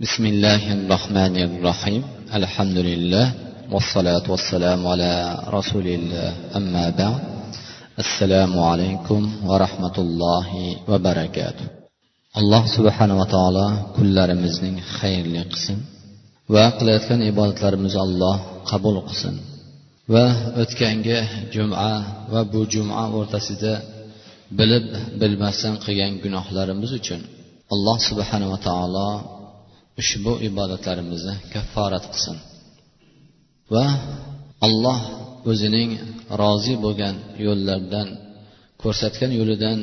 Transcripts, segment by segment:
بسم الله الرحمن الرحيم الحمد لله والصلاة والسلام على رسول الله أما بعد السلام عليكم ورحمة الله وبركاته alloh subhanava taolo kunlarimizning xayrli qilsin va qilayotgan ibodatlarimizni alloh qabul qilsin va o'tgangi juma va bu juma o'rtasida bilib bilmasdan qilgan gunohlarimiz uchun alloh subhanava taolo ushbu ibodatlarimizni kafforat qilsin. Va alloh o'zining rozi bo'lgan yo'llardan ko'rsatgan yo'lidan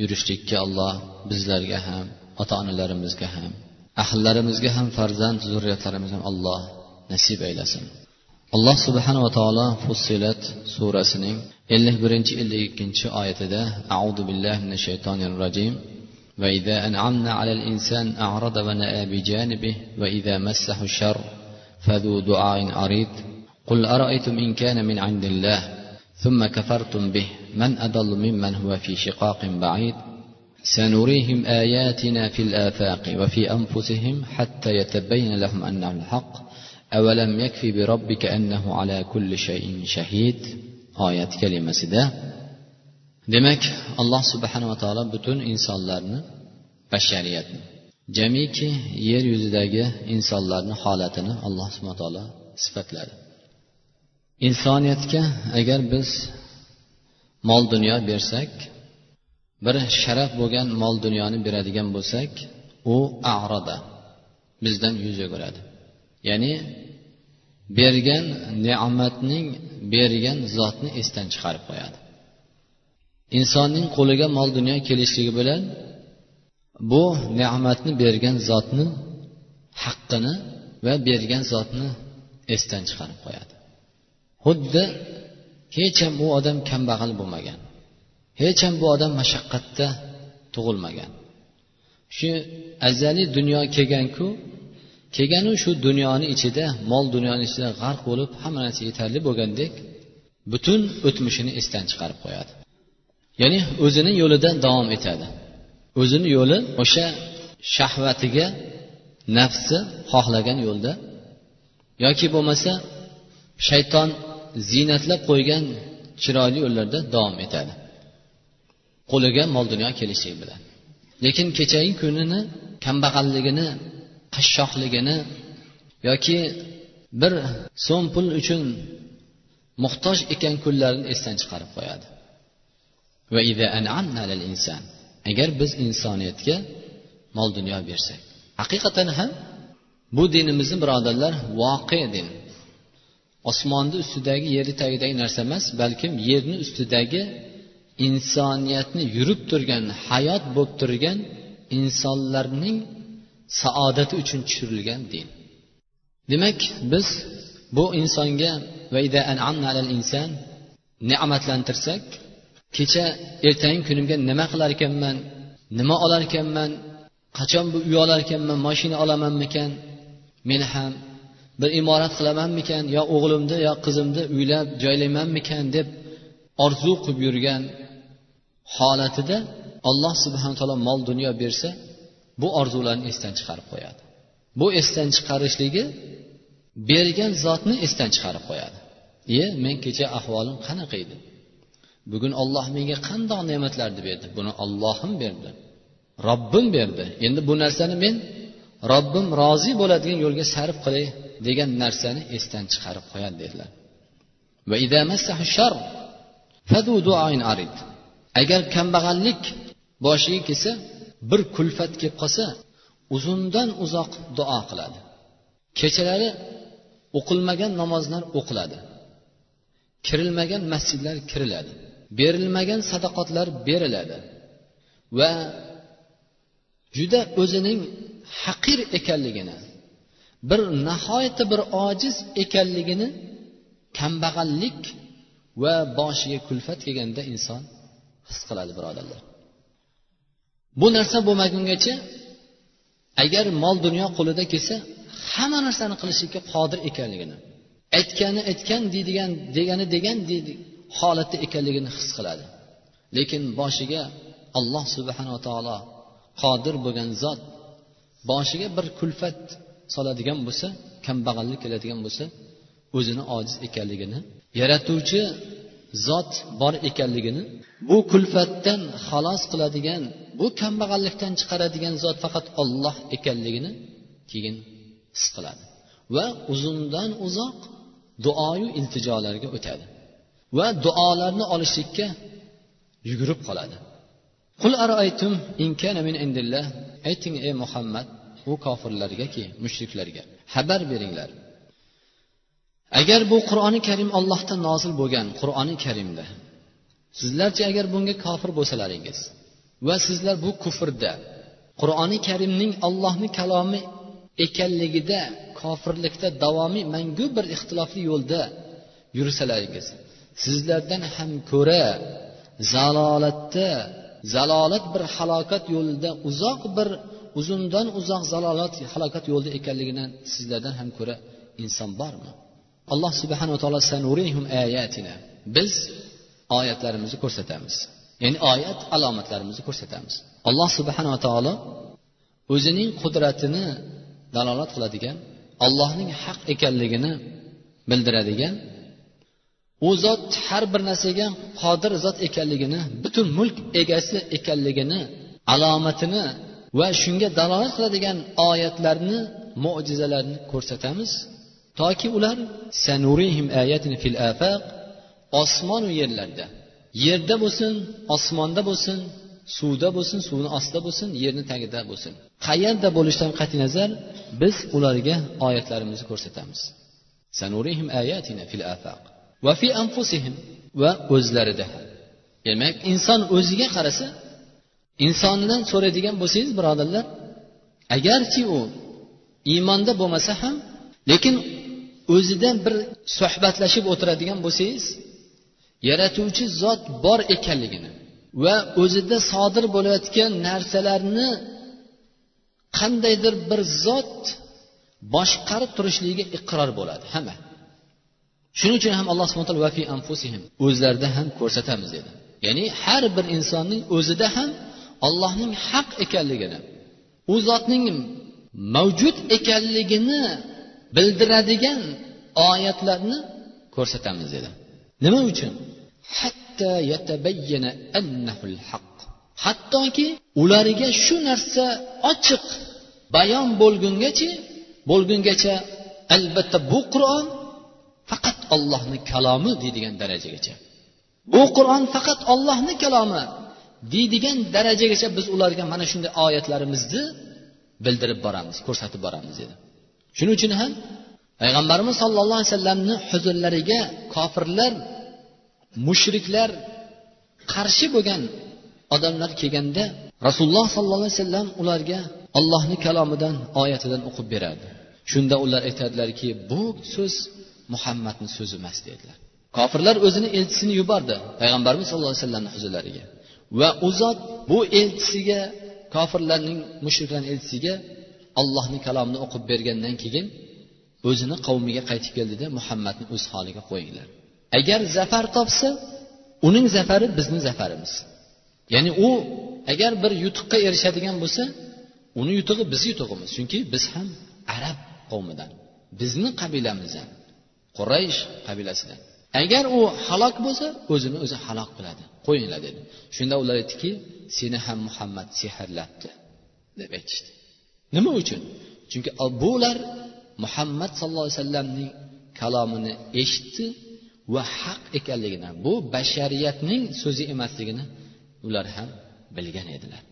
yurishlikka alloh bizlarga ham ota onalarimizga ham ahllarimizga ham farzand zurriyatlarimizga ham alloh nasib aylasin alloh subhanava taolo fussilat surasining ellik birinchi ellik ikkinchi oyatida audu billahi minash shaytonir rojim وإذا أنعمنا على الإنسان أعرض ونأى بجانبه وإذا مسه الشر فذو دعاء عريض. قل أرأيتم إن كان من عند الله ثم كفرتم به من أضل ممن هو في شقاق بعيد؟ سنريهم آياتنا في الآفاق وفي أنفسهم حتى يتبين لهم أنه الحق. أولم يكفي بربك أنه على كل شيء شهيد؟ آيات كلمة سده demak alloh subhanava taolo butun insonlarni bashariyatni jamiki yer yuzidagi insonlarni holatini alloh subhana taolo sifatladi. Insoniyatga agar biz mol dunyo bersak bir sharaf bo'lgan mol dunyoni beradigan bo'lsak u aroda bizdan yuz o'giradi. Ya'ni bergan ne'matning bergan zotni esdan chiqarib qo'yadi. Insonning qo'liga mol dunyo kelishligi bilan bu ne'matni bergan zotni haqqini va bergan zotni esdan chiqarib qo'yadi. Xuddi hech ham u odam kambag'al bo'lmagan hech ham bu odam mashaqqatda tug'ilmagan. Shu azaliy dunyo kelganku kelganu shu dunyoni ichida mol dunyoni ichida g'arq bo'lib hamma narsa yetarli bo'lgandek butun o'tmishini esdan chiqarib qo'yadi. Ya'ni o'zini yo'lida davom etadi. O'zini yo'li o'sha shahvatiga nafsi xohlagan yo'lda yoki bo'lmasa shayton ziynatlab qo'ygan chiroyli yo'llarda davom etadi. Qo'liga mol dunyo kelishligi bilan. Lekin kechagi kunini kambag'alligini qashshoqligini yoki bir so'm pul uchun muhtoj ekan kunlarini esdan chiqarib qo'yadi. Agar biz insoniyatga mol dunyo bersak. Haqiqatan ham bu dinimizni birodarlar voqe din. Osmonni ustidagi yerni tagidagi narsa emas balkim yerni ustidagi insoniyatni yurib turgan hayot bo'lib turgan insonlarning saodati uchun tushirilgan din. Demak biz bu insonga va ne'matlantirsak kecha ertangi kunimga nima qilar ekanman nima olar ekanman qachon bu uy olar ekanman moshina olamanmikan men ham bir imorat qilamanmikan yo o'g'limni yo qizimni uylab joylaymanmikan deb orzu qilib yurgan holatida alloh subhana taolo mol dunyo bersa bu orzularni esdan chiqarib qo'yadi. Bu esdan chiqarishligi bergan zotni esdan chiqarib qo'yadi. Iye men kecha ahvolim qanaqa edi? Bugun olloh menga qandoq ne'matlarni berdi? Buni ollohim berdi. Robbim berdi. Endi bu narsani men robbim rozi bo'ladigan yo'lga sarf qilay degan narsani esdan chiqarib qo'yadi dedilar. Agar kambag'allik boshiga kelsa bir kulfat kelib qolsa uzundan uzoq duo qiladi. Kechalari o'qilmagan namozlar o'qiladi. Kirilmagan masjidlar kiriladi. Berilmagan sadaqotlar beriladi. Va juda o'zining haqir ekanligini bir nihoyatda bir ojiz ekanligini kambag'allik va boshiga kulfat kelganda inson his qiladi birodarlar. Bu narsa bo'lmagungacha agar mol dunyo qo'lida kelsa hamma narsani qilishlikka qodir ekanligini aytgani aytgan deydigan degani degan deydi holatda ekanligini his qiladi. Lekin boshiga alloh subhanava taolo qodir bo'lgan zot boshiga bir kulfat soladigan bo'lsa kambag'allik keladigan bo'lsa o'zini ojiz ekanligini yaratuvchi zot bor ekanligini bu kulfatdan xalos qiladigan bu kambag'allikdan chiqaradigan zot faqat olloh ekanligini keyin his qiladi va uzundan uzoq duoyu iltijolarga o'tadi. Va duolarni olishlikka yugurib qoladi. Qul araytum in kana min indillah. Ayting ey muhammad u kofirlargaki mushriklarga xabar beringlar. Agar bu qur'oni karim ollohdan nozil bo'lgan qur'oni karimda sizlarchi agar bunga kofir bo'lsalaringiz va sizlar bu kufrda qur'oni karimning ollohni kalomi ekanligida kofirlikda davomiy mangu bir ixtilofli yo'lda yursalaringiz sizlardan ham ko'ra zalolatda zalolat bir halokat yo'lida uzoq bir uzundan uzoq zalolat halokat yo'lida ekanligidan sizlardan ham ko'ra inson bormi? Alloh subhanava taolo sanurihum ayatina. Biz oyatlarimizni ko'rsatamiz. Ya'ni oyat alomatlarimizni ko'rsatamiz. Alloh subhanava taolo o'zining qudratini dalolat qiladigan allohning haq ekanligini bildiradigan u zot har bir narsaga qodir zot ekanligini butun mulk egasi ekanligini alomatini va shunga dalolat qiladigan oyatlarni mo'jizalarni ko'rsatamiz. Toki ular sanurihim ayatini fil afaq osmonu yerlarda. Yerda bo'lsin osmonda bo'lsin suvda bo'lsin suvni ostida bo'lsin yerni tagida bo'lsin. Qayerda bo'lishidan qat'iy nazar biz ularga oyatlarimizni ko'rsatamiz. Sanurihim ayatina fil afaq va fi anfusihim va o'zlarida. Demak inson o'ziga qarasa insondan so'raydigan bo'lsangiz birodarlar agarki u iymonda bo'lmasa ham lekin o'zidan bir suhbatlashib o'tiradigan bo'lsangiz yaratuvchi zot bor ekanligini va o'zida sodir bo'layotgan narsalarni qandaydir bir zot boshqarib turishligiga iqror bo'ladi hamma. Shuning uchun ham alloh subhana taolo vafi anfusihim o'zlarida ham ko'rsatamiz dedi. Ya'ni har bir insonning o'zida ham allohning haq ekanligini u zotning mavjud ekanligini bildiradigan oyatlarni ko'rsatamiz dedi. Nima uchun? Hattoki ularga shu narsa ochiq bayon bo'lgungacha bo'lgungacha albatta bu qur'on faqat ollohni kalomi deydigan darajagacha. Bu qur'on faqat ollohni kalomi deydigan darajagacha biz ularga mana shunday oyatlarimizni bildirib boramiz ko'rsatib boramiz dedi. Shuning uchun ham payg'ambarimiz sollallohu alayhi vasallamni huzurlariga kofirlar mushriklar qarshi bo'lgan odamlar kelganda rasululloh sollallohu alayhi vasallam ularga allohni kalomidan oyatidan o'qib beradi. Shunda ular aytadilarki bu so'z muhammadni so'zi emas dedilar. Kofirlar o'zini elchisini yubordi payg'ambarimiz sallallohu alayhi vasallamni huzurlariga va u zot bu elchisiga kofirlarning mushriklarni elchisiga allohni kalomini o'qib bergandan keyin o'zini qavmiga qaytib keldida muhammadni o'z holiga qo'yinglar. Agar zafar topsa uning zafari bizni zafarimiz. Ya'ni u agar bir yutuqqa erishadigan bo'lsa uni yutug'i bizni yutug'imiz chunki biz ham arab qavmidan bizni qabilamizdan. Quraysh qabilasidan. Agar u halok bo'lsa o'zini o'zi halok qiladi. Qo'yinglar dedi. Shunda ular aytdiki seni ham muhammad sehrlabdi deb aytishdi. Nima uchun? Chunki bular muhammad sallallohu alayhi vasallamning kalomini eshitdi va haq ekanligini bu bashariyatning so'zi emasligini ular ham bilgan edilar.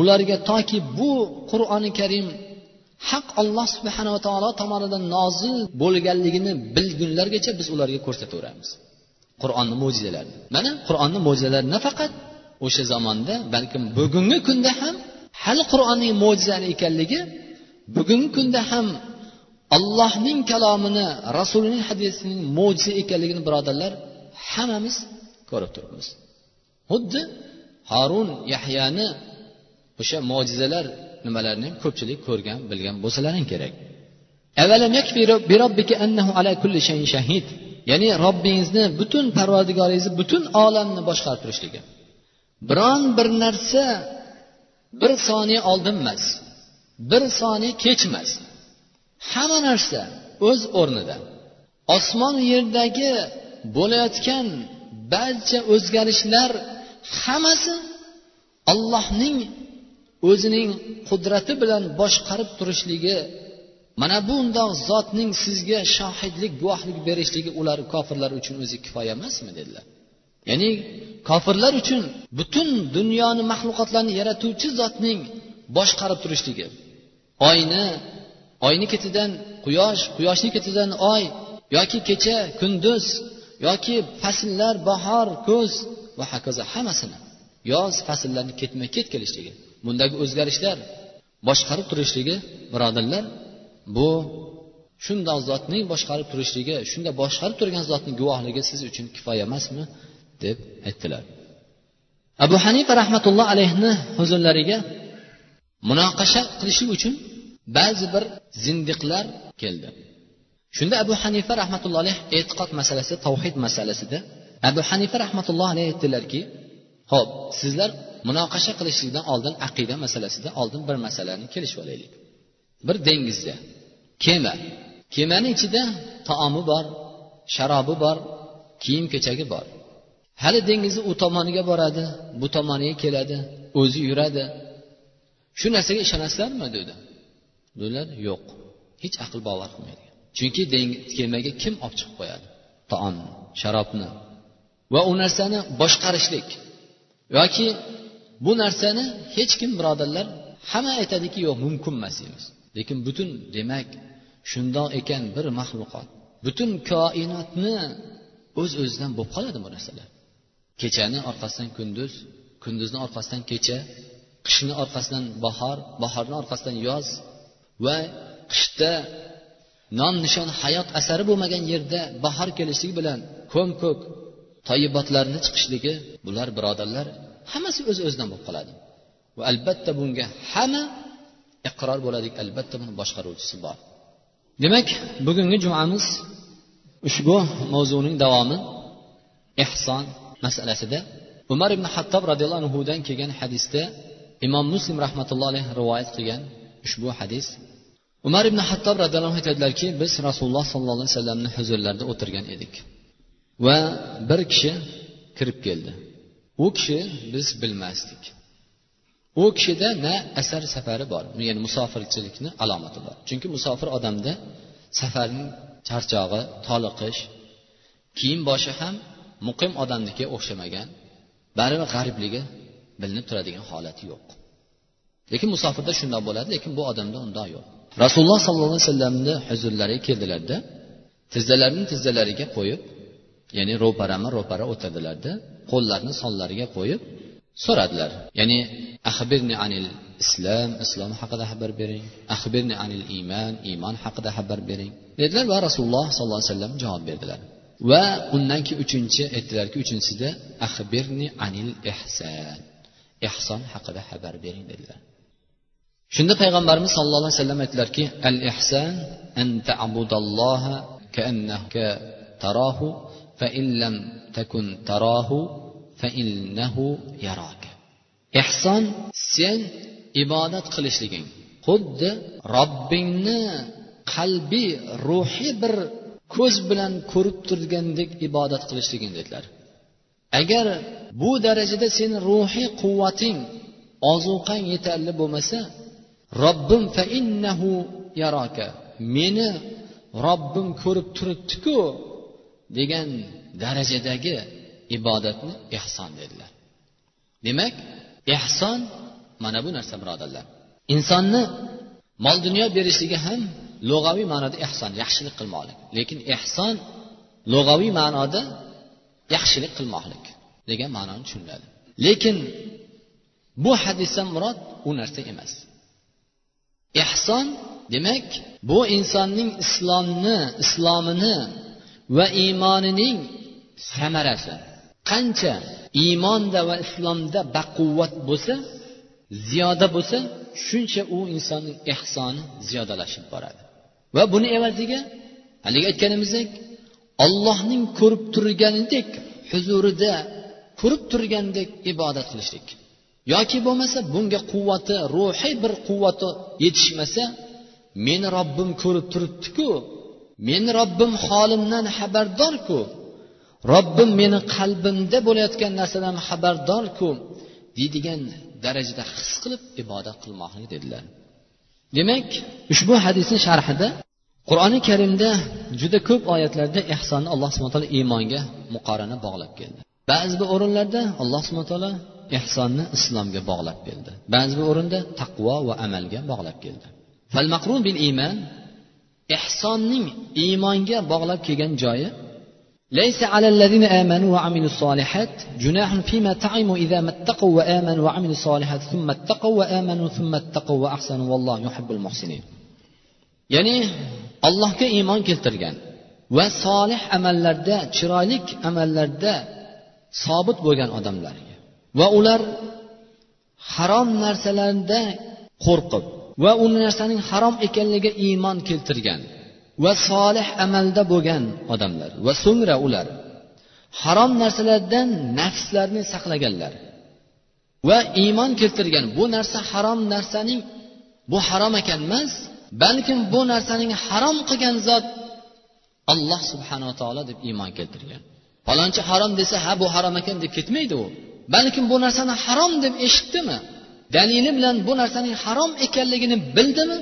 Ularga toki bu qur'oni karim haq alloh subhanava taolo tomonidan nozil bo'lganligini bilgunlargacha biz ularga ko'rsataveramiz. Qur'onni mo'jizalarini mana qur'onni mo'jizalari nafaqat o'sha zamonda balkim bugungi kunda ham hali qur'onning mo'jizali ekanligi bugungi kunda ham allohning kalomini rasulining hadisining mo'jiza ekanligini birodarlar hammamiz ko'rib turibmiz. Xuddi harun yahyani o'sha mo'jizalar nimalarni ham ko'pchilik ko'rgan bilgan bo'lsalaring kerak. Ya'ni robbingizni butun parvardigoringizni butun olamni boshqarib turishligi. Biron bir narsa bir soniya oldin emas bir soniya kech emas hamma narsa o'z o'rnida. Osmon yerdagi bo'layotgan barcha o'zgarishlar hammasi allohning o'zining qudrati bilan boshqarib turishligi mana bundoq zotning sizga shohidlik guvohlik berishligi ular kofirlar uchun o'zi kifoya emasmi dedilar. Ya'ni kofirlar uchun butun dunyoni maxluqotlarni yaratuvchi zotning boshqarib turishligi. Oyni oyni ketidan quyosh quyoshni ketidan oy yoki kecha kunduz yoki fasllar bahor kuz va hokazo hammasini yoz fasllarni ketma ket kelishligi. Bundagi o'zgarishlar boshqarib turishligi birodarlar bu shundoq zotning boshqarib turishligi shunday boshqarib turgan zotning guvohligi siz uchun kifoya emasmi? deb aytdilar. Abu hanifa rahmatulloh alayhni huzurlariga munoqasha qilishlik uchun ba'zi bir zindiqlar keldi. Shunda abu hanifa rahmatulloh alayh e'tiqod masalasi tavhid masalasida abu hanifa rahmatulloh alayh aytdilarki ho'p sizlar munoqasha qilishlikdan oldin aqida masalasida oldin bir masalani kelishib olaylik bir dengizda kema. Kemani ichida taomi bor sharobi bor kiyim kechagi bor. Hali dengizni u tomoniga boradi bu tomoniga keladi o'zi yuradi. Shu narsaga ishonasizlarmi? dedi. Dedilar yo'q hech aql bovar qilmaydi chunki kemaga kim olib chiqib qo'yadi? Taomni sharobni. Va u narsani boshqarishlik yoki bu narsani hech kim birodarlar hamma aytadiki yo'q mumkin emas deymiz. Lekin butun demak shundoq ekan bir maxluqot butun koinotni o'z öz o'zidan bo'lib qoladi bu narsalar. Kechani orqasidan kunduz kunduzni orqasidan kecha qishni orqasidan bahor bahorni orqasidan yoz va qishda non nishon hayot asari bo'lmagan yerda bahor kelishligi bilan ko'm ko'k toyibotlarni chiqishligi bular birodarlar hammasi o'z öz o'zidan bo'lib qoladi. Va albatta bunga hamma iqror bo'ladi albatta buni boshqaruvchisi bor. Demak bugungi jumamiz ushbu mavzuning davomi ehson masalasida. Umar ibn hattob roziyallohu anhudan kelgan hadisda imom muslim rahmatullohi alayhi rivoyat qilgan ushbu hadis. Umar ibn hattob roziyallohu anhu aytadilarki biz rasululloh sollallohu alayhi vasallamni huzurlarida o'tirgan edik va bir kishi kirib keldi. U kishi biz bilmasdik. U kishida na asar safari bor. Ya'ni musofirchilikni alomati bor. Chunki musofir odamda safarning charchog'i toliqish kiyim boshi ham muqim odamnikiga o'xshamagan baribir g'aribligi bilinib turadigan holati yo'q. Lekin musofirda shundoq bo'ladi lekin bu odamda undoq yo'q. Rasululloh sollallohu alayhi vasallamni huzurlariga keldilarda tizzalarini tizzalariga qo'yib ya'ni ro'parama ro'para o'tirdilarda qo'llarini sonlariga qo'yib so'radilar. Ya'ni axbirni anil islom islom haqida xabar bering. Axbirni anil iymon iymon haqida xabar bering. Dedilar va rasululloh sollallohu alayhi vasallam javob berdilar. Va undan keyin uchinchi aytdilarki uchinchisida axbirni anil ihson ehson haqida xabar bering dedilar. Shunda payg'ambarimiz sallallohu alayhi vasallam aytdilarki al ihson an ta'budalloha kaannaka tarahu fa in lam takun tarahu fa innahu yaraka ehson sen ibodat qilishliging. Xuddi robbingni qalbiy ruhiy bir ko'z bilan ko'rib turgandek ibodat qilishliging dedilar. Agar bu darajada seni ruhiy quvvating ozuqang yetarli bo'lmasa robbim fa innahu yaraka. Meni robbim ko'rib turibdiku degan darajadagi ibodatni ehson dedilar. Demak ehson mana bu narsa birodarlar. Insonni mol dunyo berishligi ham lug'aviy ma'noda ehson yaxshilik qilmoqlik. Lekin ehson lug'aviy ma'noda yaxshilik qilmoqlik degan ma'noni tushuniladi. Lekin bu hadisdan murod u narsa emas. Ehson demak bu insonning islomni islomini va iymonining samarasi. Qancha iymonda va islomda baquvvat bo'lsa ziyoda bo'lsa shuncha u insonning ehsoni ziyodalashib boradi. Va buni evaziga haligi aytganimizdek ollohning ko'rib turganidek huzurida ko'rib turgandek ibodat qilishlik. Yoki bo'lmasa bunga quvvati ruhiy bir quvvati yetishmasa meni robbim ko'rib turibdiku meni robbim holimdan xabardorku. Robbim meni qalbimda bo'layotgan narsadan xabardorku deydigan darajada his qilib ibodat qilmoqlik dedilar. Demak ushbu hadisni sharhida qur'oni karimda juda ko'p oyatlarda ehsonni alloh subhana taolo iymonga muqorana bog'lab keldi. Ba'zi bir o'rinlarda alloh subhana taolo ehsonni islomga bog'lab keldi. Ba'zi bir o'rinda taqvo va amalga bog'lab keldi. Bil iymon ehsonning iymonga bog'lab kelgan joyi ليس على الذين آمنوا وعملوا الصالحات جناح فيما تعموا إذا ما اتقوا وآمنوا وعملوا الصالحات ثم اتقوا وآمنوا ثم اتقوا وأحسنوا والله يحب المحسنين ya'ni allohga iymon keltirgan va solih amallarda chiroyli amallarda sobit bo'lgan odamlarga va ular harom narsalarda qo'rqib va u narsaning harom ekanligiga iymon keltirgan va solih amalda bo'lgan odamlar va so'ngra ular harom narsalardan nafslarini saqlaganlar va iymon keltirgan bu narsa harom narsaning bu harom ekan emas balkim bu narsaning harom qilgan zot alloh subhanava taolo deb iymon keltirgan. Falonchi harom desa ha bu harom ekan deb ketmaydi u. Balkim bu narsani harom deb eshitdimi? Dalili bilan bu narsaning harom ekanligini bildimi?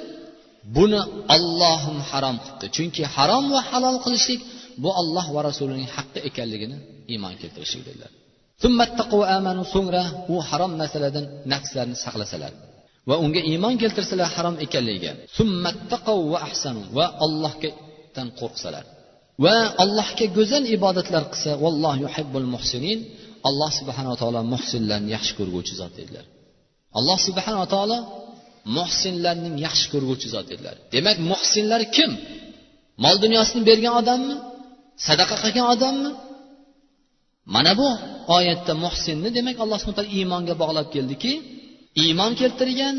Buni ollohim harom qilibdi chunki harom va halol qilishlik bu olloh va rasulining haqqi ekanligini iymon keltirishlik dedilar. So'ngra u harom narsalardan nafslarini saqlasalar va unga iymon keltirsalar harom ekanligiga. Va allohdan qo'rqsalar va allohga go'zal ibodatlar qilsa vallohu yuhibbul muhsinin alloh subhanava taolo muhsinlarni yaxshi ko'rguvchi zot dedilar. Alloh subhanava taolo muhsinlarning yaxshi ko'rguvchi zot dedilar. Demak muhsinlar kim? Mol dunyosini bergan odammi? Sadaqa qilgan odammi? Mana bu oyatda muhsinni demak alloh subhana taolo iymonga bog'lab keldiki iymon keltirgan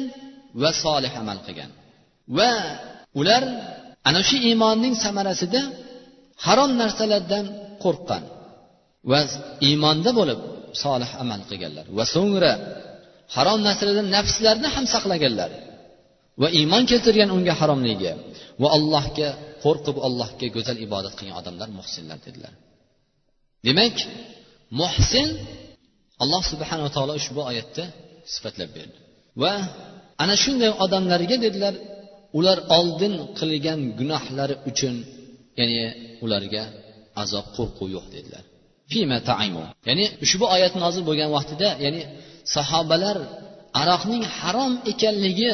va solih amal qilgan. Va ular ana shu iymonning samarasida harom narsalardan qo'rqqan va iymonda bo'lib solih amal qilganlar. Va so'ngra harom narsalardan nafslarni ham saqlaganlar. Va iymon keltirgan unga haromligiga va allohga qo'rqib allohga go'zal ibodat qilgan odamlar muhsinlar dedilar. Demak muhsin alloh subhanava taolo ushbu oyatda sifatlab berdi. Va ana shunday odamlarga dedilar ular oldin qilgan gunohlari uchun ya'ni ularga azob qo'rquv yo'q dedilar. Ya'ni ushbu oyat nozil bo'lgan vaqtida ya'ni sahobalar aroqning harom ekanligi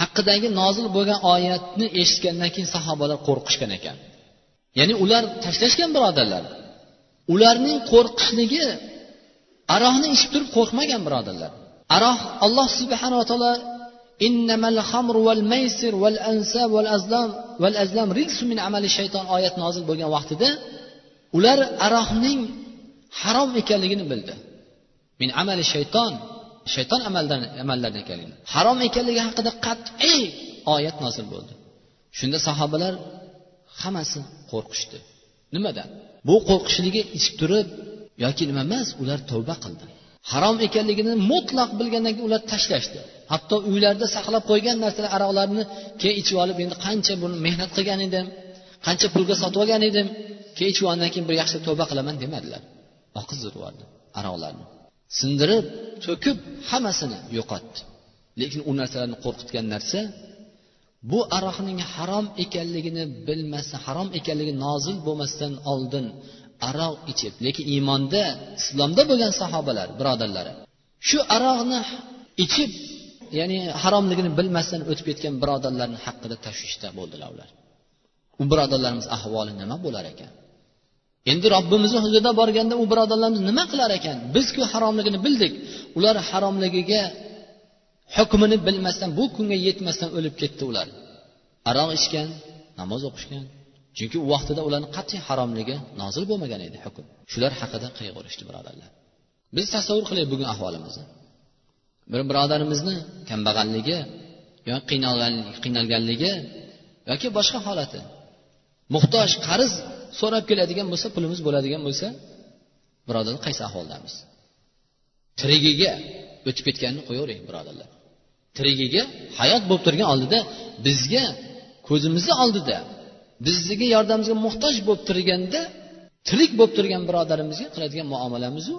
haqidagi nozil bo'lgan oyatni eshitgandan keyin sahobalar qo'rqishgan ekan. Ya'ni ular tashlashgan birodarlar ularning qo'rqishligi aroqni ichib turib qo'rqmagan birodarlar. Aroq alloh subhanava taolo innamal xamru val maysir val ansab val azlam val azlam min amali shayton oyat nozil bo'lgan vaqtida ular aroqning harom ekanligini bildi. Min amali shayton. Shayton amaldan amallaridan ekanligini. Harom ekanligi haqida qat'iy oyat nozil bo'ldi. Shunda sahobalar hammasi qo'rqishdi. Nimadan? Bu qo'rqishligi ichib turib yoki nima emas ular tavba qildi. Harom ekanligini mutlaq bilgandan keyin ular tashlashdi. Hatto uylarida saqlab qo'ygan narsalar aroqlarni keyin ichib olib endi qancha buni mehnat qilgan edim qancha pulga sotib olgan edim keyin ichib olgandan keyin bir yaxshi tavba qilaman demadilar. Oqizib yubordi aroqlarni. Sindirib to'kib hammasini yo'qotdi. Lekin u narsalarni qo'rqitgan narsa bu aroqning harom ekanligini bilmasa harom ekanligi nozil bo'lmasdan oldin aroq ichib lekin iymonda islomda bo'lgan sahobalar birodarlari shu aroqni ichib ya'ni haromligini bilmasdan o'tib ketgan birodarlarni haqida tashvishda bo'ldilar ular. U birodarlarimiz ahvoli nima bo'lar ekan? Endi robbimizni huzurida borganda u birodarlarimiz nima qilar ekan? Bizku haromligini bildik. Ular haromligiga hukmini bilmasdan bu kunga yetmasdan o'lib ketdi ular. Aroq ichgan namoz o'qishgan. Chunki u vaqtida ularni qat'iy haromligi nozil bo'lmagan edi hukm. Shular haqida qayg'urishdi birodarlar. Biz tasavvur qilaylik bugun ahvolimizni. Bir birodarimizni kambag'alligi yoki qiynalganligi yoki boshqa holati. Muhtoj qarz so'rab keladigan bo'lsa pulimiz bo'ladigan bo'lsa birodarlar qaysi ahvoldamiz tirigiga o'tib ketganini qo'yavering birodarlar. Tirigiga hayot bo'lib turgan oldida bizga ko'zimizni oldida bizga yordamimizga muhtoj bo'lib turganda tirik bo'lib turgan birodarimizga qiladigan muomalamizu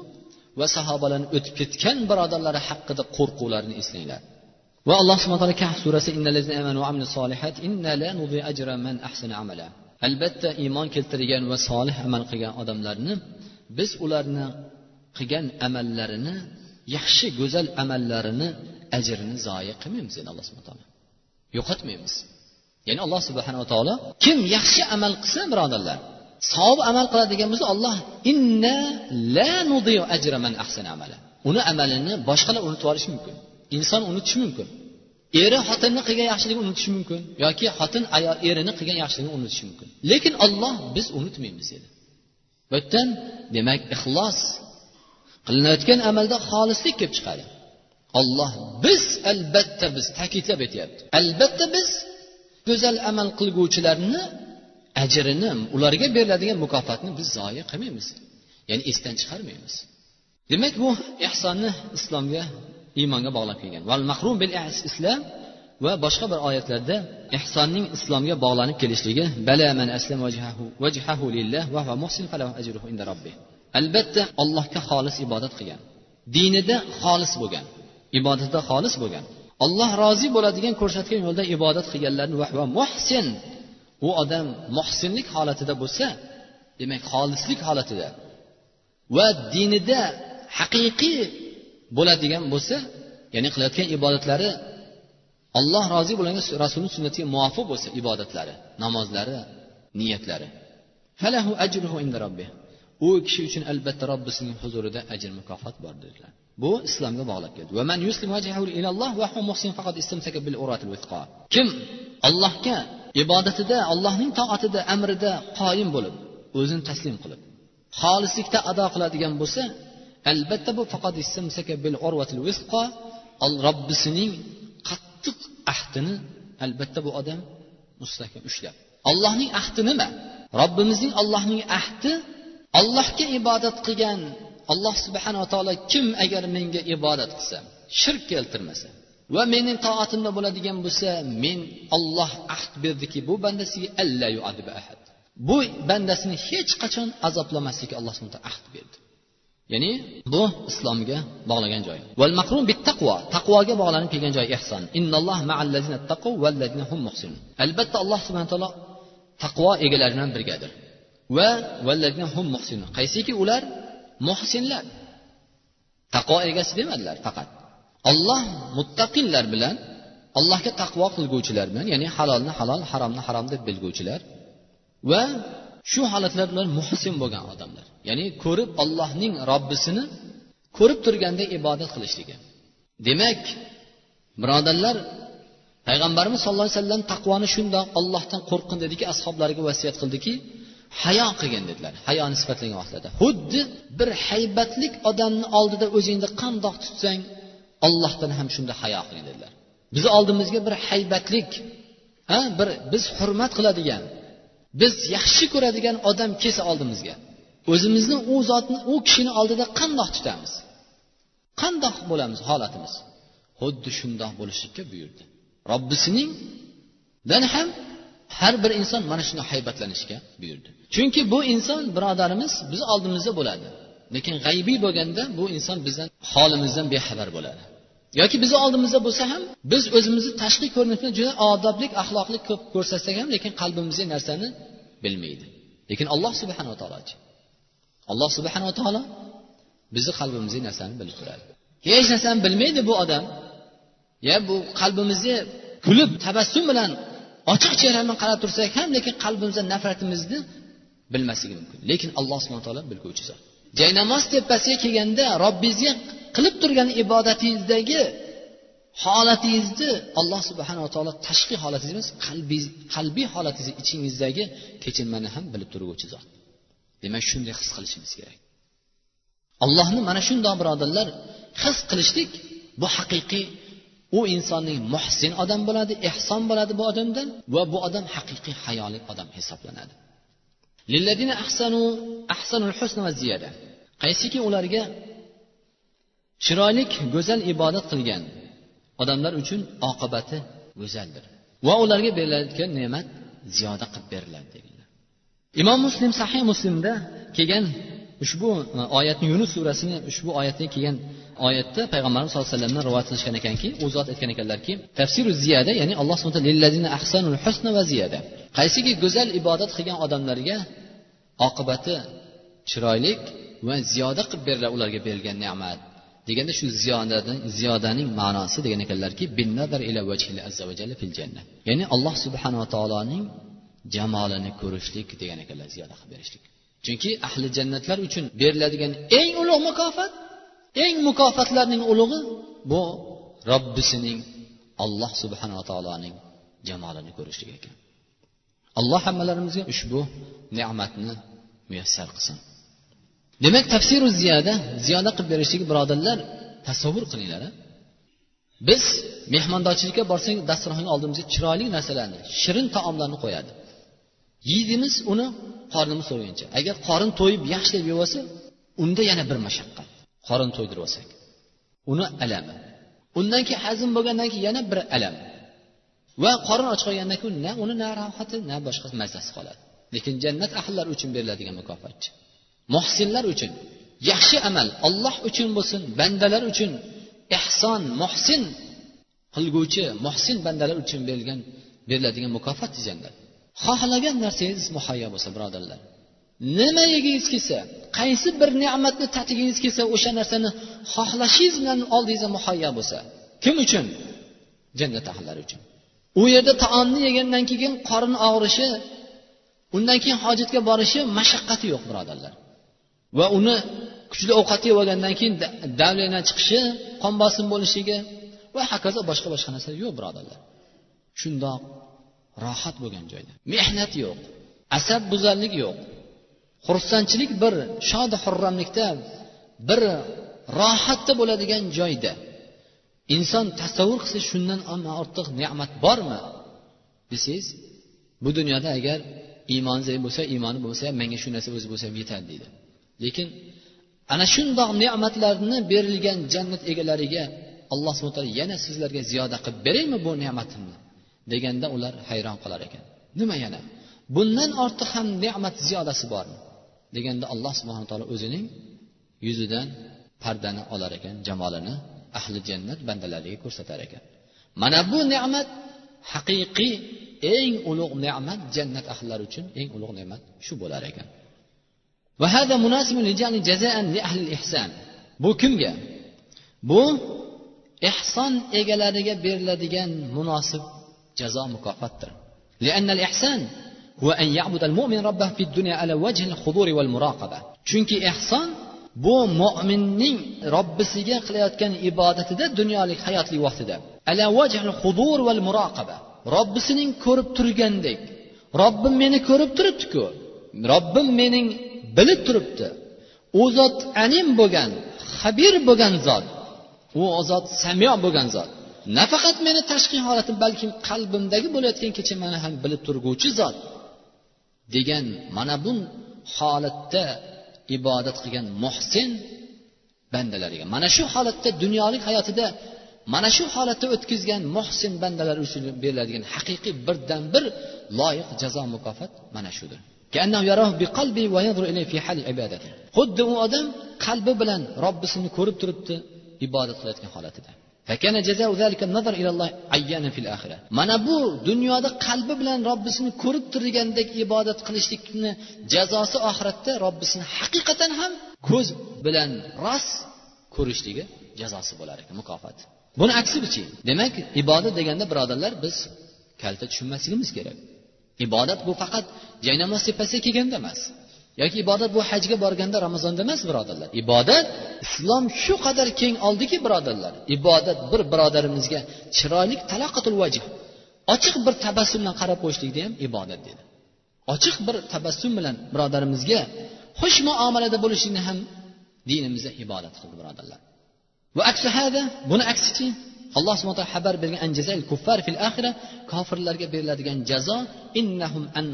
va sahobalarni o'tib ketgan birodarlari haqida qo'rquvlarini eslanglar. Va alloh subhana taolo kahf surasi albatta iymon keltirgan va solih amal qilgan odamlarni biz ularni qilgan amallarini yaxshi go'zal amallarini ajrini zoya qilmaymiz dedi alloh subhana taolo. Yo'qotmaymiz. Ya'ni alloh subhanava taolo kim yaxshi amal qilsa birodarlar savob amal qiladigan bo'lsa olloh inna la ajra man ahsana amala. Uni amalini boshqalar unutib yuborishi mumkin. Inson unutishi mumkin. Eri xotinni qilgan yaxshiligini unutishi mumkin yoki xotin ayol erini qilgan yaxshiligini unutishi mumkin. Lekin olloh biz unutmaymiz dedi bu yerdan demak ixlos qilinayotgan amalda xolislik kelib chiqadi. Olloh biz albatta biz ta'kidlab aytyapti. Albatta biz go'zal amal qilguvchilarni ajrini ularga beriladigan mukofotni biz zoya qilmaymiz. Ya'ni esdan chiqarmaymiz. Demak bu ehsonni islomga iymonga bog'lab kelgan val mahrum bil islam va boshqa bir oyatlarda ehsonning islomga bog'lanib kelishligi bala man aslam vajhahu lillah va huwa muhsin falahu ajruhu inda robbih albatta allohga xolis ibodat qilgan. Dinida xolis bo'lgan ibodatda xolis bo'lgan. Olloh rozi bo'ladigan ko'rsatgan yo'lda ibodat qilganlarni va muhsin u odam muhsinlik holatida bo'lsa demak xolislik holatida va dinida haqiqiy bo'ladigan bo'lsa ya'ni qilayotgan ibodatlari alloh rozi bo'lgan rasulni sunnatiga muvofiq bo'lsa ibodatlari namozlari niyatlari. Falahu ajruhu inda robbih u kishi uchun albatta robbisining huzurida ajr mukofot bor dedilar. Bu islomga bog'lab keldi kim allohga ibodatida allohning toatida amrida qoyim bo'lib o'zini taslim qilib xolislikda ado qiladigan bo'lsa albatta bu faqat robbisining qattiq ahdini albatta bu odam mustahkam ushlab. Allohning ahdi nima? Robbimizning allohning ahdi allohga ibodat qilgan. Alloh subhanava taolo kim agar menga ibodat qilsa shirk keltirmasa va mening toatimda bo'ladigan bo'lsa men olloh ahd berdiki bu bandasiga alla ahad bu bandasini hech qachon azoblamaslikka alloh taolo ahd berdi. Ya'ni bu islomga bog'lagan joyi val maqrum bit taqvo taqvoga bog'lanib kelgan joy ehson albatta alloh subhana taolo taqvo egalari bilan birgadir. Va vallazina hum muhsin. Qaysiki ular? Muhsinlar. Taqvo egasi demadilar faqat. Olloh muttaqillar bilan allohga taqvo qilguvchilar bilan ya'ni halolni halol haromni harom deb bilguvchilar va shu holatlar bilan muhsin bo'lgan odamlar. Ya'ni ko'rib ollohning robbisini ko'rib turganda ibodat qilishligi. Demak birodarlar payg'ambarimiz sallallohu alayhi vasallam taqvoni shundoq ollohdan qo'rqin dediki ashoblariga vasiyat qildiki hayo qilgin dedilar. Hayoni sifatlagan vaqtlarda. Xuddi bir haybatlik odamni oldida o'zingni qandoq tutsang ollohdan ham shunda hayo qilgin dedilar. Bizni oldimizga bir haybatlik ha bir biz hurmat qiladigan biz yaxshi ko'radigan odam kelsa oldimizga. O'zimizni u zotni u kishini oldida qandoq tutamiz? Qandoq bo'lamiz holatimiz? Xuddi shundoq bo'lishlikka buyurdi. Robbisining dan ham har bir inson mana shunday haybatlanishga buyurdi. Chunki bu inson birodarimiz biz oldimizda bo'ladi. Lekin g'aybiy bo'lganda bu inson bizdan holimizdan bexabar bo'ladi. Yoki bizni oldimizda bo'lsa ham biz o'zimizni tashqi ko'rinishni juda odoblik axloqli ko'p ko'rsatsak ham lekin qalbimizdagi narsani bilmaydi. Lekin alloh subhanava taolochi alloh subhanava taolo bizni qalbimizdagi narsani bilib turadi. Hech narsani bilmaydi bu odam. Ya bu qalbimizga kulib tabassum bilan ochiq chehra bilan qarab tursak ham lekin qalbimizda nafratimizni bilmasligi mumkin. Lekin alloh subhana taolo bilguvchi zot. Jaynamoz tepasiga kelganda robbingizga qilib turgan ibodatingizdagi holatingizni alloh subhanava taolo tashqi holatingiz emas qalbiy qalbiy holatingizni ichingizdagi kechinmani ham bilib turguvchi zot. Demak shunday his qilishimiz kerak. Allohni mana shundoq birodarlar his qilishlik bu haqiqiy u insonning muhsin odam bo'ladi ehson bo'ladi bu odamdan va bu odam haqiqiy hayoli odam hisoblanadi. Qaysiki ularga chiroylik go'zal ibodat qilgan odamlar uchun oqibati go'zaldir. Va ularga berilayotgan ne'mat ziyoda qilib beriladi deganlar imom muslim sahih muslimda kelgan ushbu e, oyatni yunus surasini ushbu oyatga kelgan oyatda payg'ambarimiz sallallohu alayhi vasallamdan rivoyat qilishgan ekanki u zot aytgan ekanlarki tafsiru ziyada ya'ni alloh subhana ahsanul husna va ziyada qaysiki go'zal ibodat qilgan odamlarga oqibati chiroylik va ziyoda qilib beriladi ularga berilgan ne'mat. Deganda shu ziyodaning ziyodaning ma'nosi degan ekanlarki ya'ni alloh subhanava taoloning jamolini ko'rishlik degan ekanlar ziyoda qilib berishlik. Chunki ahli jannatlar uchun beriladigan eng ulug' mukofot eng mukofotlarning ulug'i bu robbisining alloh subhanava taoloning jamolini ko'rishlik ekan. Alloh hammalarimizga ushbu ne'matni muyassar qilsin. Demak tafsiru ziyoda ziyoda qilib berishlik birodarlar tasavvur qilinglar biz mehmondorchilikka borsak dasturxonga oldimizga chiroyli narsalarni shirin taomlarni qo'yadi. Yeydimiz uni qornimiz to'yguncha agar qorin to'yib yaxshilab yeb olsa unda yana bir mashaqqat qorin to'ydirib olsak. Uni alami. Undan keyin hazm bo'lgandan keyin yana bir alam va qorin och qolgandan keyin na uni na rohati na boshqa mazasi qoladi. Lekin jannat ahllari uchun beriladigan mukofotchi. Muhsinlar uchun. Yaxshi amal olloh uchun bo'lsin bandalar uchun. Ehson muhsin qilguvchi muhsin bandalar uchun berilgan beriladigan mukofot jannat xohlagan narsangiz muhayyo bo'lsa birodarlar. Nima yegingiz kelsa qaysi bir ne'matni tatigingiz kelsa o'sha narsani xohlashingiz bilan oldingizda muhayyo bo'lsa kim uchun? Jannat ahllari uchun. U yerda taomni yegandan keyin qorin og'rishi undan keyin hojatga borishi mashaqqati yo'q birodarlar. Va uni kuchli ovqat yeb olgandan keyin davlena chiqishi qon bosim bo'lishligi va hokazo boshqa boshqa narsalar yo'q birodarlar. Shundoq rohat bo'lgan joyda. Mehnat yo'q asab buzarlik yo'q. Xursandchilik bir shod xurramlikda bir rohatda bo'ladigan joyda. Inson tasavvur qilsa shundan ortiq ne'mat bormi? Desangiz bu dunyoda agar iymoni zaif bo'lsa iymoni bo'lsa menga shu narsa o'zi bo'lsa ham yetadi deydi. Lekin ana shundoq ne'matlarni berilgan jannat egalariga alloh subhana taolo yana sizlarga ziyoda qilib beraymi bu ne'matimni? deganda ular hayron qolar ekan. Nima yana? Bundan ortiq ham ne'mat ziyodasi bormi? deganda alloh subhana taolo o'zining yuzidan pardani olar ekan jamolini ahli jannat bandalariga ko'rsatar ekan. Mana bu ne'mat haqiqiy eng ulug' ne'mat jannat ahllari uchun eng ulug' ne'mat shu bo'lar ekan. Bu kimga? Bu ehson egalariga beriladigan munosib jazo mukofotdir. Chunki ehson bu mo'minning robbisiga qilayotgan ibodatida dunyolik hayotlik vaqtida ala vajhil hudur val muroqaba robbisining ko'rib turgandek. Robbim meni ko'rib turibdiku. Robbim mening bilib turibdi. U zot anim bo'lgan xabir bo'lgan zot. U zot samiyo bo'lgan zot. Nafaqat meni tashqi holatim balkim qalbimdagi bo'layotgan kechinmani ham bilib turguvchi zot degan mana bu holatda ibodat qilgan muhsin bandalariga. Mana shu holatda dunyolik hayotida mana shu holatda o'tkazgan muhsin bandalar uchun beriladigan haqiqiy birdan bir loyiq jazo mukofot mana shudir. Xuddi u odam qalbi bilan robbisini ko'rib turibdi ibodat qilayotgan holatida mana bu dunyoda qalbi bilan robbisini ko'rib turgandek ibodat qilishlikni jazosi oxiratda robbisini haqiqatan ham ko'z bilan rost ko'rishligi jazosi bo'lar ekan mukofot buni aksichi demak ibodat deganda birodarlar biz kalta tushunmasligimiz kerak ibodat bu faqat jaynamoz tepasiga kelganda emas. Yoki ibodat bu hajga borganda ramazonda emas birodarlar. Ibodat islom shu qadar keng oldiki birodarlar. Ibodat bir birodarimizga chiroyli talaqatul vajh. Ochiq bir tabassum bilan qarab qo'yishlikda ham ibodat dedi. Ochiq bir tabassum bilan birodarimizga xush muomalada bo'lishlikni ham dinimizda ibodat qildi birodarlar. Va aksi hada buni aksichi alloh subhana taolo xabar bergan anjazal kuffar fil axira kofirlarga beriladigan jazo innahum an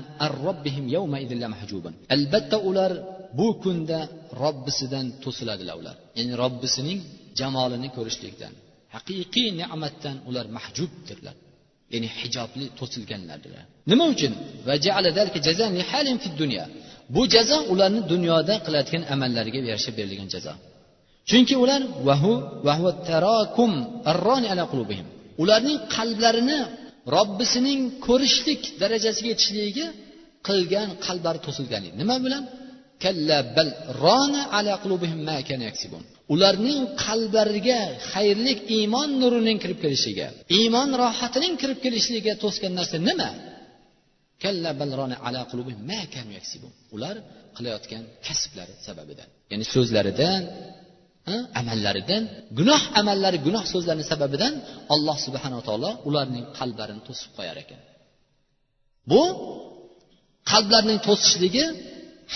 robbihim yawma mahjubun. Albatta ular bu kunda robbisidan to'siladilar ular. Ya'ni robbisining jamolini ko'rishlikdan haqiqiy ne'matdan ular mahjubdirlar. Ya'ni hijobli to'silganlardirlar nima uchun? Bu jazo ularni dunyoda qilayotgan amallariga yarasha berilgan jazo. Chunki ular vahu ularning qalblarini robbisining ko'rishlik darajasiga yetishligiga qilgan qalblari to'silgan nima bilan? Ularning qalblariga xayrlik iymon nurining kirib kelishiga iymon rohatining kirib kelishligiga to'sgan narsa nima? Ular qilayotgan kasblari sababidan ya'ni so'zlaridan amallaridan gunoh amallari gunoh so'zlarni sababidan alloh subhanava taolo ularning qalblarini to'sib qo'yar ekan. Bu qalblarning to'sishligi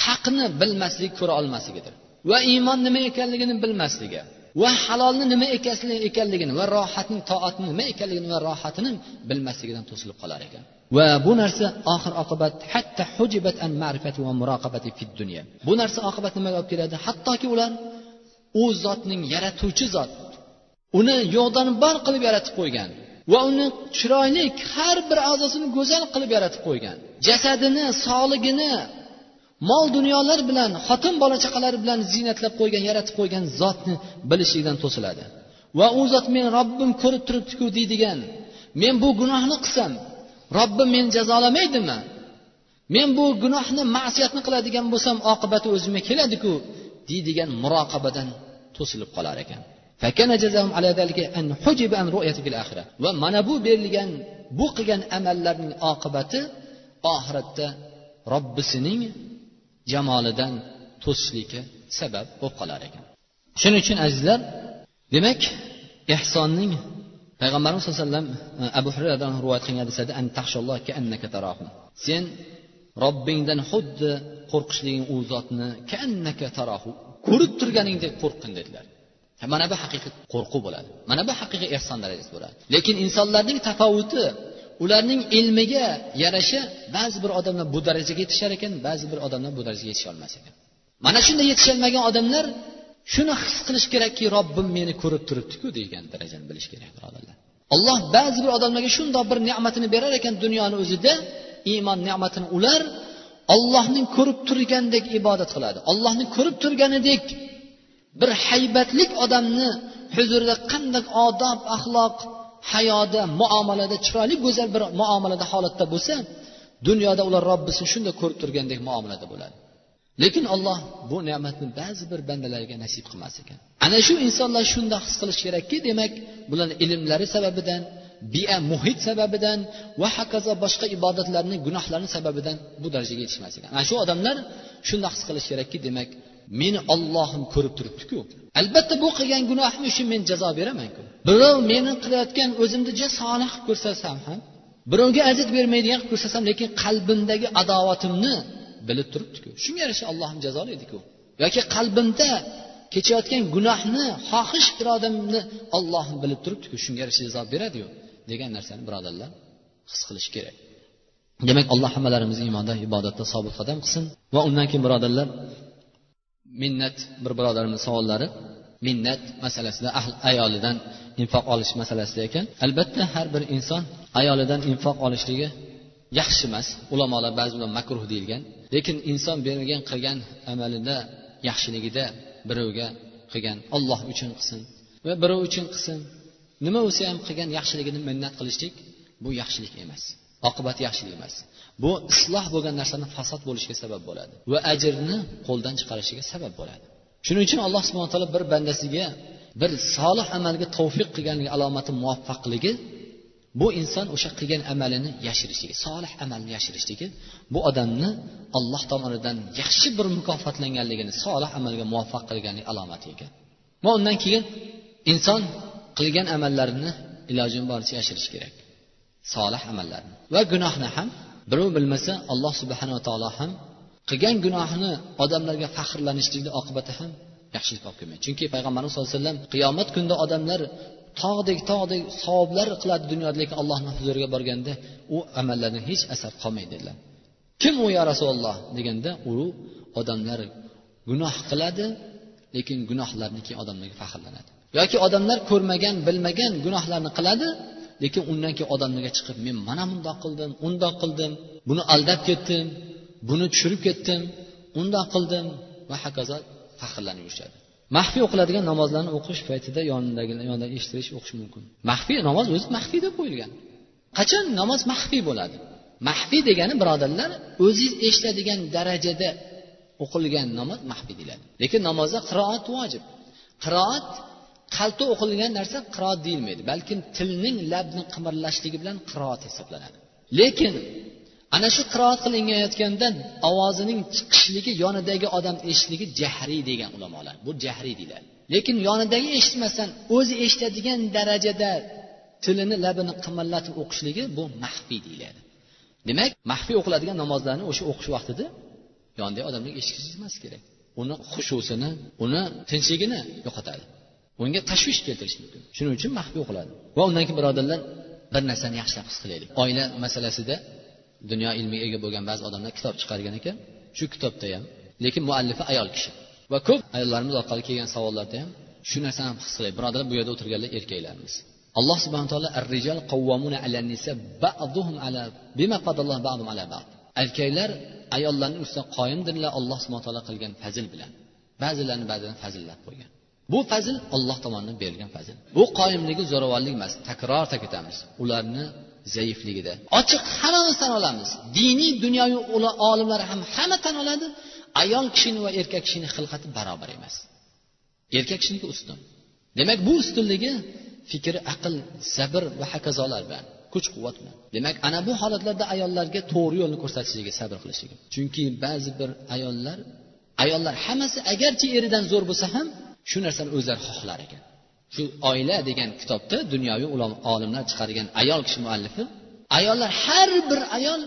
haqni bilmaslik ko'ra olmasligidir. Va iymon nima ekanligini bilmasligi va halolni nima ekanligini va rohatning toatni nima ekanligini va rohatini bilmasligidan to'silib qolar ekan. Va bu narsa oxir oqibat hatta hujibat an ma'rifati va muroqabati fid dunya. Bu narsa oqibat nimaga olib keladi? Hattoki ular u zotning yaratuvchi zot. Uni yo'qdan bor qilib yaratib qo'ygan va uni chiroyli har bir a'zosini go'zal qilib yaratib qo'ygan. Jasadini sog'ligini mol dunyolar bilan xotin bola chaqalar bilan ziynatlab qo'ygan yaratib qo'ygan zotni bilishlikdan to'siladi. Va u zot men robbim ko'rib turibdiku deydigan men bu gunohni qilsam robbim meni jazolamaydimi? Men bu gunohni ma'siyatni qiladigan bo'lsam oqibati o'zimga keladiku deydigan muroqabadan to'silib qolar ekan. Va mana bu berilgan bu qilgan amallarning oqibati oxiratda robbisining jamolidan to'sishlikka sabab bo'lib qolar ekan. Shuning uchun azizlar demak ehsonning payg'ambarimiz sallallohu alayhi vasallam e, abu hurayradan rivoyat qilgan hadisada sen robbingdan xuddi qo'rqishliging u zotni kannaka tarohu. Ko'rib turganingdek qo'rqqin dedilar. Mana bu haqiqiy qo'rquv bo'ladi. Mana bu haqiqiy ehson darajasi bo'ladi. Lekin insonlarning tafovuti ularning ilmiga yarasha ba'zi bir odamlar bu darajaga yetishar ekan ba'zi bir odamlar bu darajaga yetisholmas ekan. Mana shunday yetisholmagan odamlar shuni his qilish kerakki robbim meni ko'rib turibdiku degan darajani bilish kerak birodarlar. Alloh ba'zi bir odamlarga shundoq bir ne'matini berar ekan dunyoni o'zida. Iymon ne'matini ular ollohning ko'rib turgandek ibodat qiladi. Ollohni ko'rib turganidek bir haybatlik odamni huzurida qanday odob axloq hayoda muomalada chiroyli go'zal bir muomalada holatda bo'lsa dunyoda ular robbisini shunday ko'rib turgandek muomalada bo'ladi. Lekin olloh bu ne'matni ba'zi bir bandalarga nasib qilmas ekan. Ana shu insonlar shunda his qilishi kerakki demak bularni ilmlari sababidan bia muhit sababidan va hokazo boshqa ibodatlarni gunohlarni sababidan bu darajaga yetishmas ekan. Ana shu odamlar shundoq his qilishi kerakki demak meni ollohim ko'rib turibdiku. Albatta bu qilgan gunohim uchun men jazo beramanku. Birov meni qilayotgan o'zimni juda solih qilib ko'rsatsam ham birovga aziyat bermaydigan qilib ko'rsatsam lekin qalbimdagi adovatimni bilib turibdiku. Shunga yarasha allohim jazolaydiku yoki qalbimda kechayotgan gunohni xohish irodamni ollohim bilib turibdiku. Shunga yarasha jazo beradiyu. Degan narsani birodarlar his qilish kerak. Demak alloh hammalarimizni iymonda ibodatda sobit qadam qilsin. Va undan keyin birodarlar minnat bir birodarimiz savollari minnat masalasida ayolidan infoq olish masalasida ekan. Albatta har bir inson ayolidan infoq olishligi yaxshi emas. Ulamolar ba'zi ular makruh deyilgan. Lekin inson berilgan qilgan amalida yaxshiligida birovga qilgan olloh uchun qilsin. Va birov uchun qilsin. Nima bo'lsa ham qilgan yaxshiligini minnat qilishlik bu yaxshilik emas. Oqibati yaxshilik emas. Bu isloh bo'lgan narsani fasod bo'lishiga sabab bo'ladi va ajrni qo'ldan chiqarishiga sabab bo'ladi. Shuning uchun alloh subhana taolo bir bandasiga bir solih amalga tavfiq qilganligi alomati muvaffaqligi bu inson o'sha qilgan amalini yashirishligi solih amalni yashirishligi bu odamni alloh tomonidan yaxshi bir mukofotlanganligini solih amalga muvaffaq qilganlik alomati ekan va undan keyin inson qilgan amallarini ilojim boricha yashirish kerak. Solih amallarni. Va gunohni ham birov bilmasa alloh subhanava taolo ham qilgan gunohini odamlarga faxrlanishlikni oqibati ham yaxshilik olib kelmaydi. Chunki payg'ambarimiz sallallohu alayhi vasallam qiyomat kunida odamlar tog'dek tog'dek savoblar qiladi dunyoda lekin allohni huzuriga borganda u amallardan hech asar qolmaydi dedilar. Kim u yo rasululloh deganda u odamlar gunoh qiladi lekin gunohlarni keyin odamlarga faxrlanadi. Yoki odamlar ko'rmagan bilmagan gunohlarni qiladi lekin undan keyin odamlarga chiqib men mana bundoq qildim undoq qildim buni aldab ketdim buni tushirib ketdim undoq qildim va hokazo faxrlanib yurishadi. Maxfiy o'qiladigan namozlarni o'qish paytida yonidagi yonidan eshitilish o'qish mumkin. Maxfiy namoz o'zi maxfiy deb qo'yilgan. Qachon namoz maxfiy bo'ladi? Maxfiy degani birodarlar o'zingiz eshitadigan darajada o'qilgan namoz maxfiy deyiladi. Lekin namozda qiroat vojib. Qiroat qalbda o'qilgan narsa qiroat deyilmaydi balkim tilning labni qimirlashligi bilan qiroat hisoblanadi. Lekin ana shu qiroat qilinayotganda ovozining chiqishligi yonidagi odam eshitishligi jahriy degan ulamolar bu jahriy deyiladi. Lekin yonidagi eshitmasdan o'zi eshitadigan darajada tilini labini qimirlatib o'qishligi bu maxfiy deyiladi. Demak maxfiy o'qiladigan namozlarni o'sha o'qish vaqtida yonidagi odamga eshitishmas kerak. Uni xushusini uni tinchligini yo'qotadi. Unga tashvish keltirishi mumkin. Shuning uchun maxfiy o'qiladi va undan keyin birodarlar bir narsani yaxshilab his qilaylik oila masalasida dunyo ilmiga ega bo'lgan ba'zi odamlar kitob chiqargan ekan. Shu kitobda ham lekin muallifi ayol kishi. Va ko'p ayollarimiz orqali kelgan savollarda ham shu narsani his qilaylik birodarlar bu yerda o'tirganlar erkaklarimiz. Alloh subhana taolo ar rijal qavvamuna ala nisa ba'duhum ala bima qadalloh ba'dum ala ba'd. Erkaklar ayollarning ustidan qoyimdirlar alloh subhana taolo qilgan fazil bilan ba'zilarini ba'zidan fazillab qo'ygan. Bu fazil olloh tomonidan berilgan fazil. Bu qoyimligi zo'ravonlik emas takror ta'kidlamiz ularni zaifligida. Ochiq hammamiz tan olamiz. Diniy dunyoviy olimlar ham hamma tan oladi. Ayol kishini va erkak kishini xilqati barobar emas. Erkak kishiniki ustun. Demak bu ustunligi fikri aql sabr va hokazolar bilan kuch quvvat bilan. Demak ana bu holatlarda ayollarga to'g'ri yo'lni ko'rsatishligi sabr qilishligi chunki ba'zi bir ayollar ayollar hammasi agarchi eridan zo'r bo'lsa ham shu narsani o'zlari xohlar ekan. Shu oila degan kitobda dunyoviy olimlar chiqargan ayol kishi muallifi ayollar har bir ayol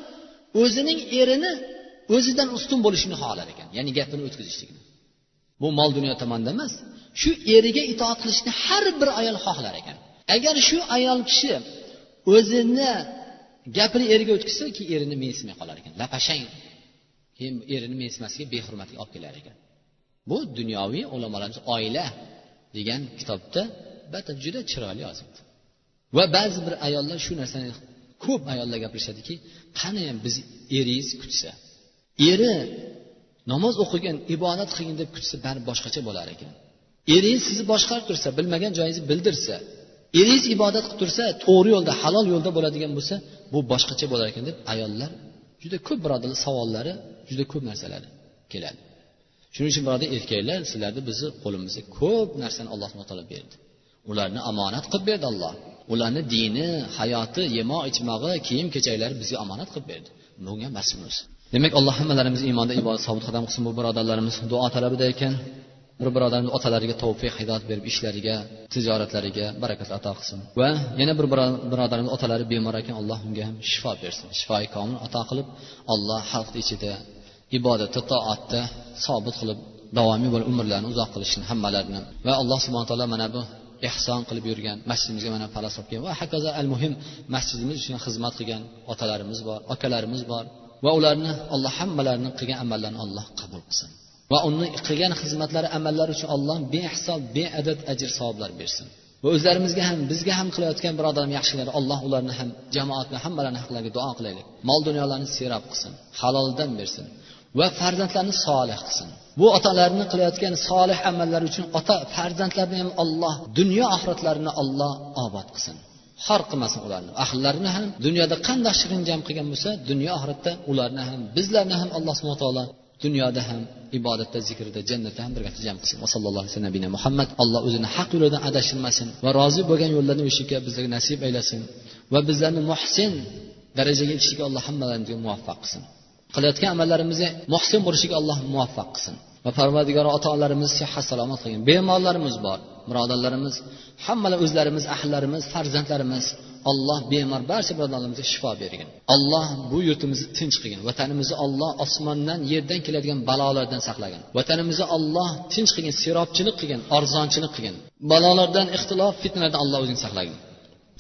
o'zining erini o'zidan ustun bo'lishini xohlar ekan ya'ni gapini o'tkazishlikni. Bu mol dunyo tomonda emas shu eriga itoat qilishni har bir ayol xohlar ekan. Agar shu ayol kishi o'zini gapini eriga o'tkazsa keyin erini mensimay qolar ekan. Lapashang! Keyin erini mensimaslikka behurmatlik olib kelar ekan. Bu dunyoviy ulamolarimiz oila degan kitobda albatta juda chiroyli yozibdi. Va ba'zi bir ayollar shu narsani ko'p ayollar gapirishadiki qaniyam biz eringiz kutsa? Eri namoz o'qigan ibodat qilgin deb kutsa bari boshqacha bo'lar ekan. Eringiz sizni boshqarib tursa bilmagan joyingizni bildirsa. Eringiz ibodat qilib tursa to'g'ri yo'lda halol yo'lda bo'ladigan bo'lsa bu boshqacha bo'lar ekan deb ayollar juda ko'p birodarlar savollari juda ko'p narsalari keladi. Shuning uchun birodar erkaklar sizlarni bizni qo'limizga ko'p narsani alloh taolo berdi. Ularni omonat qilib berdi alloh. Ularni dini hayoti yemo ichmog'i kiyim kechaklari bizga omonat qilib berdi. Bunga mas'ulmiz demak alloh hammalarimizni iymonda ibodat sobit qadam qilsin bu birodarlarimiz. Duo talabida ekan bir birodarimiz otalariga tavfiq hidoyat berib ishlariga tijoratlariga barakat ato qilsin. Va yana bir birodarimiz otalari bemor ekan alloh unga ham shifo bersin. Shifoi komil ato qilib alloh xalqni ichida ibodatda toatda sobit qilib davomiy bo'lib umrlarini uzoq qilishini hammalarini. Va alloh subhana taolo mana bu ehson qilib yurgan masjidimizga mana falas solgan va hokazo al muhim masjidimiz uchun xizmat qilgan otalarimiz bor akalarimiz bor. Va ularni alloh hammalarini qilgan amallarini alloh qabul qilsin. Va uni qilgan xizmatlari amallari uchun alloh behisob beadad ajr savoblar bersin. Va o'zlarimizga ham bizga ham qilayotgan birodarim yaxshilar alloh ularni ham jamoatni hammalarini haqlariga duo qilaylik. Mol dunyolarni serob qilsin haloldan bersin. Va farzandlarni solih qilsin. Bu otalarni qilayotgan solih amallari uchun ota farzandlarni ham olloh dunyo oxiratlarini olloh obod qilsin. Xor qilmasin ularni. Ahllarini ham dunyoda qandoq shirin jam qilgan bo'lsa dunyo oxiratda ularni ham bizlarni ham alloh subhana taolo dunyoda ham ibodatda zikrida jannatda ham birga jam qilsin. Va sallallohu alayhi vasallam muhammad alloh o'zini haq yo'lidan adashtirmasin va rozi bo'lgan yo'llarni yurishga bizlarga nasib aylasin va bizlarni muhsin darajaga yetishishga alloh hammalarimizga muvaffaq qilsin. Qilayotgan amallarimizni muhsin bo'lishiga alloh muvaffaq qilsin. Va parvardigor ota onalarimiz sihat salomat qilgin. Bemorlarimiz bor birodarlarimiz hammalar o'zlarimiz ahllarimiz farzandlarimiz alloh bemor barcha birodarlarimizga shifo bergin. Alloh bu yurtimizni tinch qilgin. Vatanimizni olloh osmondan yerdan keladigan balolardan saqlagin. Vatanimizni olloh tinch qilgin serobchilik qilgin arzonchilik qilgin. Balolardan ixtilof fitnalardan alloh o'zing saqlagin.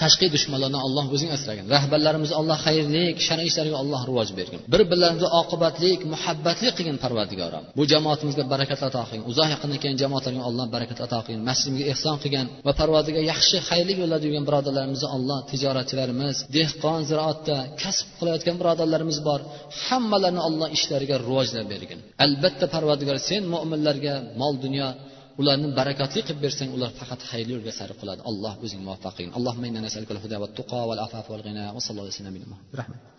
Tashqi dushmanlardan alloh o'zing asragin. Rahbarlarimizni alloh xayrlik shariy ishlariga alloh rivoj bergin. Bir birlarimizni oqibatlik muhabbatli qilgin parvardigorim bu jamoatimizga barakat ato qilgin. Uzoq yaqindan kelgan jamoatlarga alloh barakat ato qilgin. Masjidimizga ehson qilgan va parvardiga yaxshi xayrli yo'llarda yurgan birodarlarimizni alloh tijoratchilarimiz dehqon ziroatda kasb qilayotgan birodarlarimiz bor. Hammalarini alloh ishlariga rivojlab bergin. Albatta parvardigor sen mo'minlarga mol dunyo ularni barakatli qilib bersang ular faqat xayrli yo'lga sari qiladi alloh o'zing muvaffaq qilgin allohumma inna nas'aluka al-huda va tuqo va al-afafa wal ghina va sallallohu alayhi vasallam rahmat